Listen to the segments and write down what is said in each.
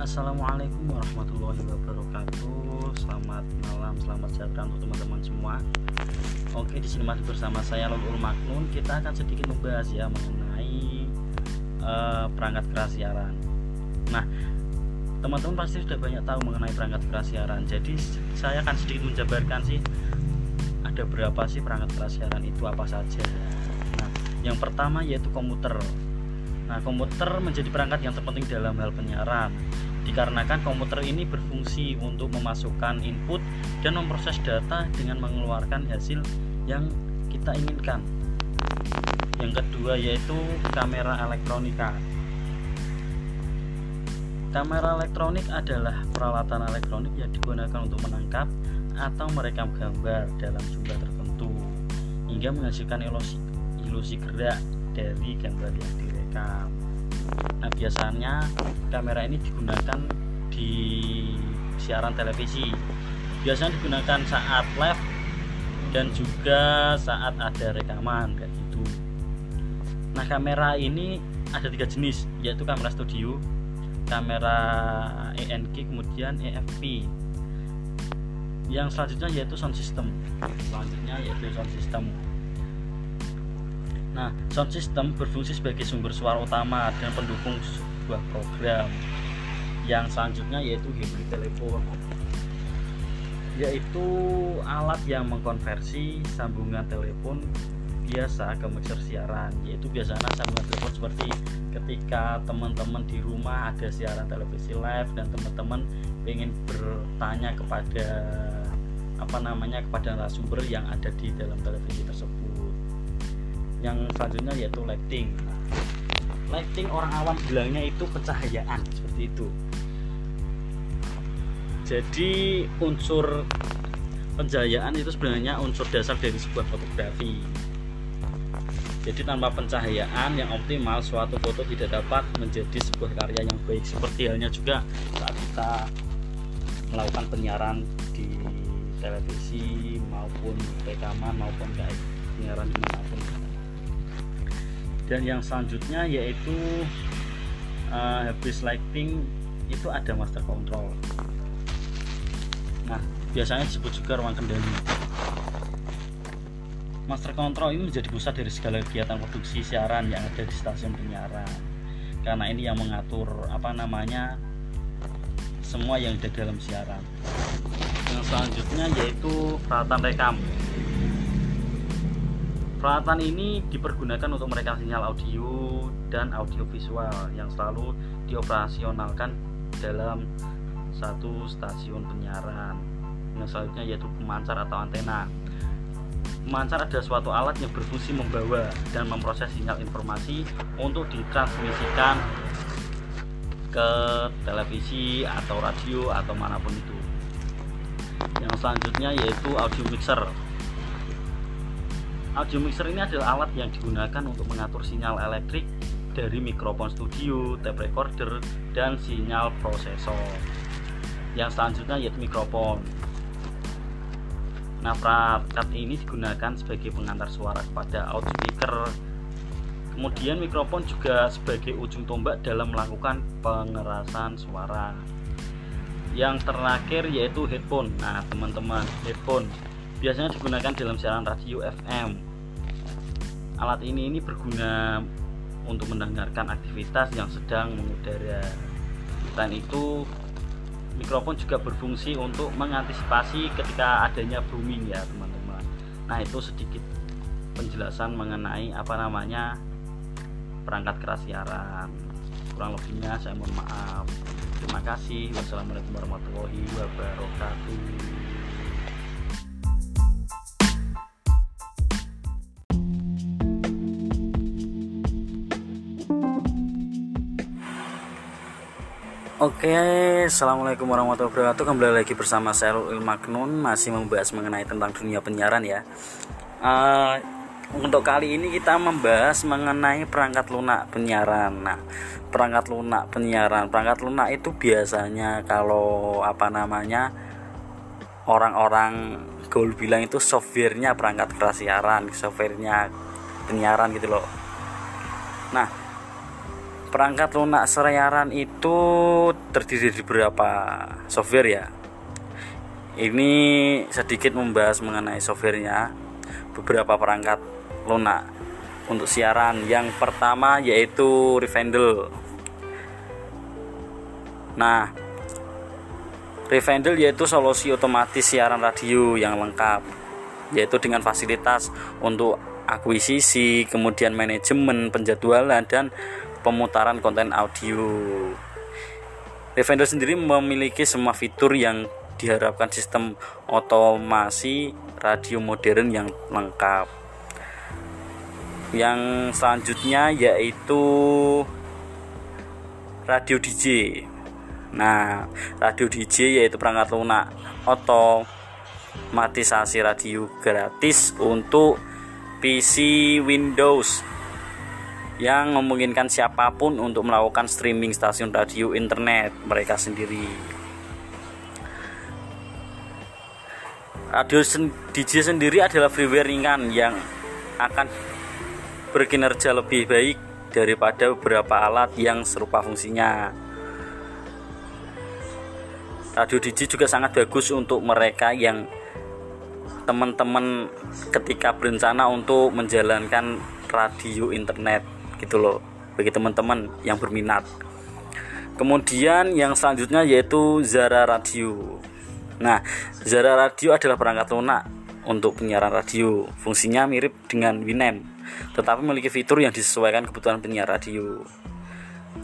Assalamualaikum warahmatullahi wabarakatuh. Selamat malam, selamat sejahtera untuk teman-teman semua. Oke, di sini masih bersama saya Lulul Maknun. Kita akan sedikit membahas ya mengenai uh, perangkat keras siaran. Nah, teman-teman pasti sudah banyak tahu mengenai perangkat keras siaran. Jadi saya akan sedikit menjabarkan sih ada berapa sih perangkat keras siaran itu apa saja. Nah, yang pertama yaitu komputer. Nah, komputer menjadi perangkat yang terpenting dalam hal penyiaran dikarenakan komputer ini berfungsi untuk memasukkan input dan memproses data dengan mengeluarkan hasil yang kita inginkan. Yang kedua yaitu kamera elektronika. Kamera elektronik adalah peralatan elektronik yang digunakan untuk menangkap atau merekam gambar dalam jumlah tertentu hingga menghasilkan ilusi, ilusi gerak dari gambar yang direkam. Nah, biasanya kamera ini digunakan di siaran televisi. Biasanya digunakan saat live dan juga saat ada rekaman kayak gitu. Nah, kamera ini ada tiga jenis, yaitu kamera studio, kamera ENG, kemudian EFP. Yang selanjutnya yaitu sound system. Selanjutnya yaitu sound system. Nah, sound system berfungsi sebagai sumber suara utama dan pendukung sebuah program. Yang selanjutnya yaitu hybrid telepon, yaitu alat yang mengkonversi sambungan telepon biasa ke mixer siaran yaitu biasanya sambungan telepon seperti ketika teman-teman di rumah ada siaran televisi live dan teman-teman ingin bertanya kepada apa namanya kepada narasumber yang ada di dalam televisi tersebut yang selanjutnya yaitu lighting. Lighting orang awam bilangnya itu pencahayaan seperti itu. Jadi unsur pencahayaan itu sebenarnya unsur dasar dari sebuah fotografi. Jadi tanpa pencahayaan yang optimal suatu foto tidak dapat menjadi sebuah karya yang baik. Seperti halnya juga saat kita melakukan penyiaran di televisi maupun rekaman maupun kayak penyiaran di mana pun dan yang selanjutnya yaitu uh, habis lighting itu ada master control. Nah biasanya disebut juga ruang kendali. Master control ini menjadi pusat dari segala kegiatan produksi siaran yang ada di stasiun penyiaran. Karena ini yang mengatur apa namanya semua yang ada dalam siaran. Yang selanjutnya yaitu peralatan rekam Peralatan ini dipergunakan untuk merekam sinyal audio dan audio visual yang selalu dioperasionalkan dalam satu stasiun penyiaran. Yang selanjutnya yaitu pemancar atau antena. Pemancar adalah suatu alat yang berfungsi membawa dan memproses sinyal informasi untuk ditransmisikan ke televisi atau radio atau mana pun itu. Yang selanjutnya yaitu audio mixer Audio mixer ini adalah alat yang digunakan untuk mengatur sinyal elektrik dari mikrofon studio, tape recorder, dan sinyal prosesor. Yang selanjutnya yaitu mikrofon. Nah, perangkat ini digunakan sebagai pengantar suara kepada speaker. Kemudian mikrofon juga sebagai ujung tombak dalam melakukan pengerasan suara. Yang terakhir yaitu headphone. Nah, teman-teman, headphone biasanya digunakan dalam siaran radio FM. Alat ini ini berguna untuk mendengarkan aktivitas yang sedang mengudara. Selain itu, mikrofon juga berfungsi untuk mengantisipasi ketika adanya booming ya teman-teman. Nah itu sedikit penjelasan mengenai apa namanya perangkat keras siaran. Kurang lebihnya saya mohon maaf. Terima kasih. Wassalamualaikum warahmatullahi wabarakatuh. Oke, assalamualaikum warahmatullahi wabarakatuh. Kembali lagi bersama saya Lul Maknun masih membahas mengenai tentang dunia penyiaran ya. Uh, untuk kali ini kita membahas mengenai perangkat lunak penyiaran. Nah, perangkat lunak penyiaran, perangkat lunak itu biasanya kalau apa namanya orang-orang gaul bilang itu softwarenya perangkat keras siaran, softwarenya penyiaran gitu loh. Nah, perangkat lunak siaran itu terdiri dari beberapa software ya. Ini sedikit membahas mengenai softwarenya. Beberapa perangkat lunak untuk siaran. Yang pertama yaitu Revendel nah Revendel yaitu solusi otomatis siaran radio yang lengkap yaitu dengan fasilitas untuk akuisisi kemudian manajemen penjadwalan dan pemutaran konten audio Revendel sendiri memiliki semua fitur yang diharapkan sistem otomasi radio modern yang lengkap. Yang selanjutnya yaitu radio DJ. Nah, radio DJ yaitu perangkat lunak otomatisasi radio gratis untuk PC Windows yang memungkinkan siapa pun untuk melakukan streaming stasiun radio internet mereka sendiri. Radio DJ sendiri adalah freeware ringan yang akan berkinerja lebih baik daripada beberapa alat yang serupa fungsinya. Radio DJ juga sangat bagus untuk mereka yang teman-teman ketika berencana untuk menjalankan radio internet gitu loh bagi teman-teman yang berminat. Kemudian yang selanjutnya yaitu Zara Radio. Nah, Zara Radio adalah perangkat lunak untuk penyiaran radio. Fungsinya mirip dengan Winem, tetapi memiliki fitur yang disesuaikan kebutuhan penyiar radio.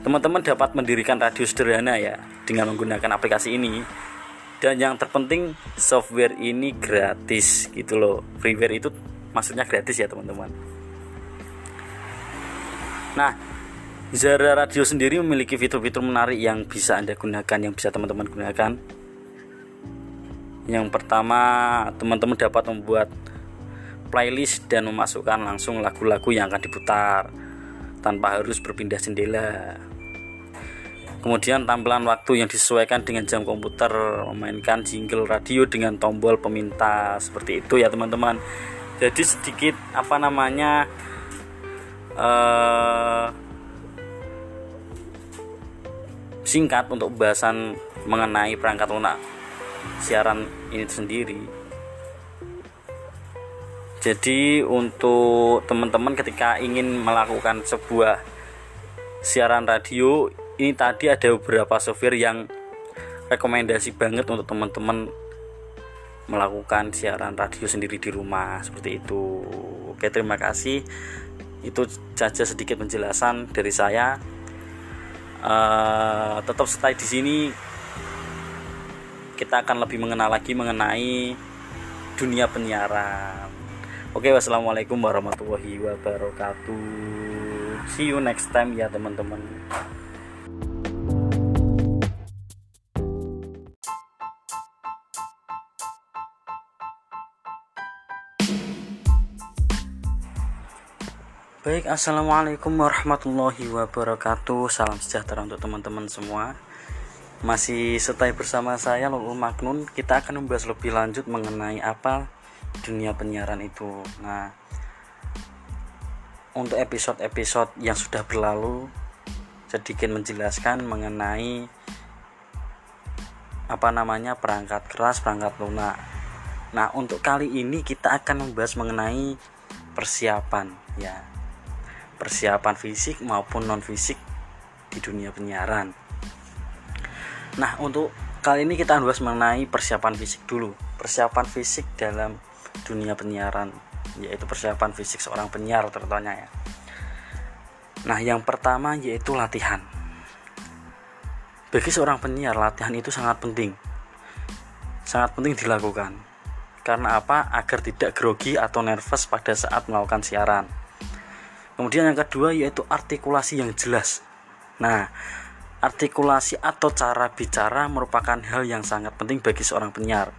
Teman-teman dapat mendirikan radio sederhana ya dengan menggunakan aplikasi ini. Dan yang terpenting software ini gratis gitu loh. Freeware itu maksudnya gratis ya teman-teman. Nah, Zara Radio sendiri memiliki fitur-fitur menarik yang bisa Anda gunakan, yang bisa teman-teman gunakan yang pertama, teman-teman dapat membuat playlist dan memasukkan langsung lagu-lagu yang akan diputar tanpa harus berpindah jendela. Kemudian tampilan waktu yang disesuaikan dengan jam komputer, memainkan jingle radio dengan tombol peminta seperti itu ya teman-teman. Jadi sedikit apa namanya uh, singkat untuk pembahasan mengenai perangkat lunak siaran ini sendiri jadi untuk teman-teman ketika ingin melakukan sebuah siaran radio ini tadi ada beberapa software yang rekomendasi banget untuk teman-teman melakukan siaran radio sendiri di rumah seperti itu. Oke terima kasih itu saja sedikit penjelasan dari saya uh, tetap stay di sini kita akan lebih mengenal lagi mengenai dunia penyiaran. Oke, wassalamualaikum warahmatullahi wabarakatuh. See you next time ya teman-teman. Baik, assalamualaikum warahmatullahi wabarakatuh. Salam sejahtera untuk teman-teman semua. Masih stay bersama saya Lulul Magnun. Kita akan membahas lebih lanjut mengenai apa dunia penyiaran itu. Nah untuk episode-episode yang sudah berlalu sedikit menjelaskan mengenai apa namanya perangkat keras perangkat lunak. Nah untuk kali ini kita akan membahas mengenai persiapan ya persiapan fisik maupun non fisik di dunia penyiaran Nah, untuk kali ini kita bahas mengenai persiapan fisik dulu. Persiapan fisik dalam dunia penyiaran, yaitu persiapan fisik seorang penyiar terutama ya. Nah, yang pertama yaitu latihan. Bagi seorang penyiar, latihan itu sangat penting. Sangat penting dilakukan. Karena apa? Agar tidak grogi atau nervous pada saat melakukan siaran. Kemudian yang kedua yaitu artikulasi yang jelas. Nah, Artikulasi atau cara bicara merupakan hal yang sangat penting bagi seorang penyiar.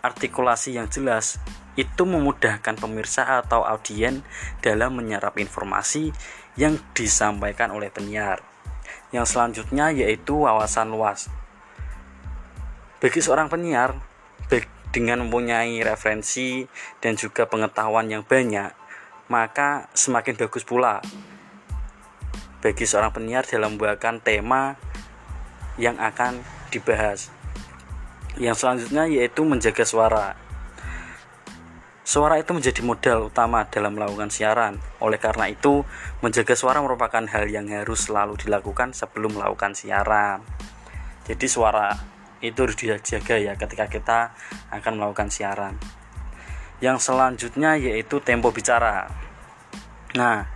Artikulasi yang jelas itu memudahkan pemirsa atau audien dalam menyerap informasi yang disampaikan oleh penyiar. Yang selanjutnya yaitu wawasan luas. Bagi seorang penyiar, dengan mempunyai referensi dan juga pengetahuan yang banyak, maka semakin bagus pula bagi seorang penyiar dalam membawakan tema yang akan dibahas. Yang selanjutnya yaitu menjaga suara. Suara itu menjadi modal utama dalam melakukan siaran. Oleh karena itu, menjaga suara merupakan hal yang harus selalu dilakukan sebelum melakukan siaran. Jadi suara itu harus dijaga ya ketika kita akan melakukan siaran. Yang selanjutnya yaitu tempo bicara. Nah,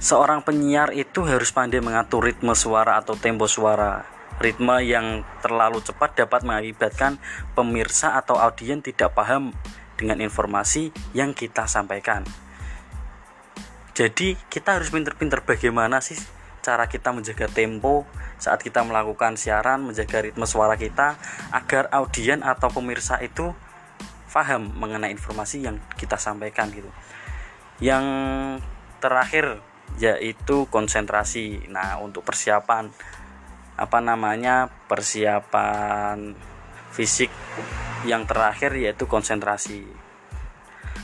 seorang penyiar itu harus pandai mengatur ritme suara atau tempo suara. Ritme yang terlalu cepat dapat mengakibatkan pemirsa atau audiens tidak paham dengan informasi yang kita sampaikan. Jadi kita harus pinter-pinter bagaimana sih cara kita menjaga tempo saat kita melakukan siaran, menjaga ritme suara kita agar audiens atau pemirsa itu paham mengenai informasi yang kita sampaikan gitu. Yang terakhir yaitu konsentrasi. Nah, untuk persiapan apa namanya? persiapan fisik yang terakhir yaitu konsentrasi.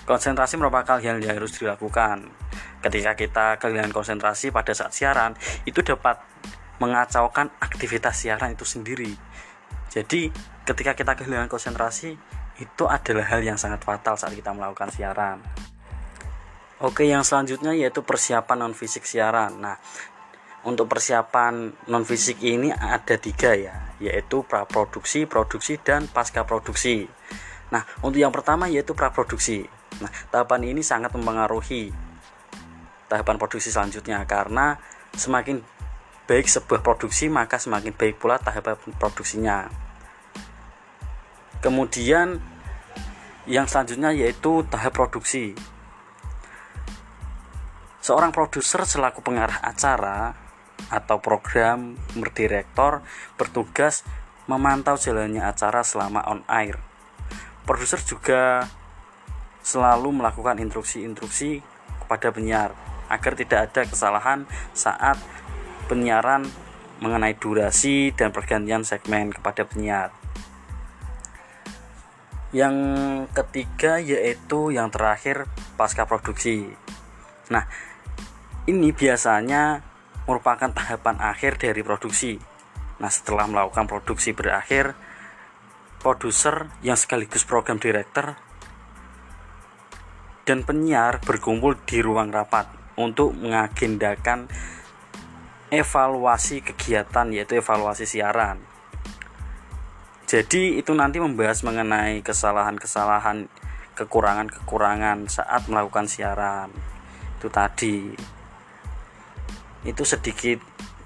Konsentrasi merupakan hal yang harus dilakukan. Ketika kita kehilangan konsentrasi pada saat siaran, itu dapat mengacaukan aktivitas siaran itu sendiri. Jadi, ketika kita kehilangan konsentrasi, itu adalah hal yang sangat fatal saat kita melakukan siaran. Oke, yang selanjutnya yaitu persiapan non fisik siaran. Nah, untuk persiapan non fisik ini ada tiga ya yaitu praproduksi, produksi dan pasca produksi. Nah untuk yang pertama yaitu praproduksi. Nah tahapan ini sangat mempengaruhi tahapan produksi selanjutnya karena semakin baik sebuah produksi maka semakin baik pula tahapan produksinya. Kemudian yang selanjutnya yaitu tahap produksi. Seorang produser selaku pengarah acara atau program direktor bertugas memantau jalannya acara selama on air. Produser juga selalu melakukan instruksi-instruksi kepada penyiar agar tidak ada kesalahan saat penyiaran mengenai durasi dan pergantian segmen kepada penyiar. Yang ketiga yaitu yang terakhir pasca produksi. Nah, ini biasanya merupakan tahapan akhir dari produksi. Nah, setelah melakukan produksi berakhir, produser yang sekaligus program director dan penyiar berkumpul di ruang rapat untuk mengagendakan evaluasi kegiatan yaitu evaluasi siaran. Jadi itu nanti membahas mengenai kesalahan-kesalahan, kekurangan-kekurangan saat melakukan siaran. Itu tadi. Itu sedikit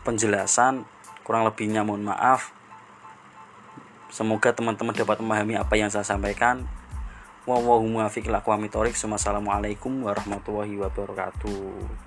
penjelasan kurang lebihnya mohon maaf. Semoga teman-teman dapat memahami apa yang saya sampaikan. Wassalamualaikum warahmatullahi wabarakatuh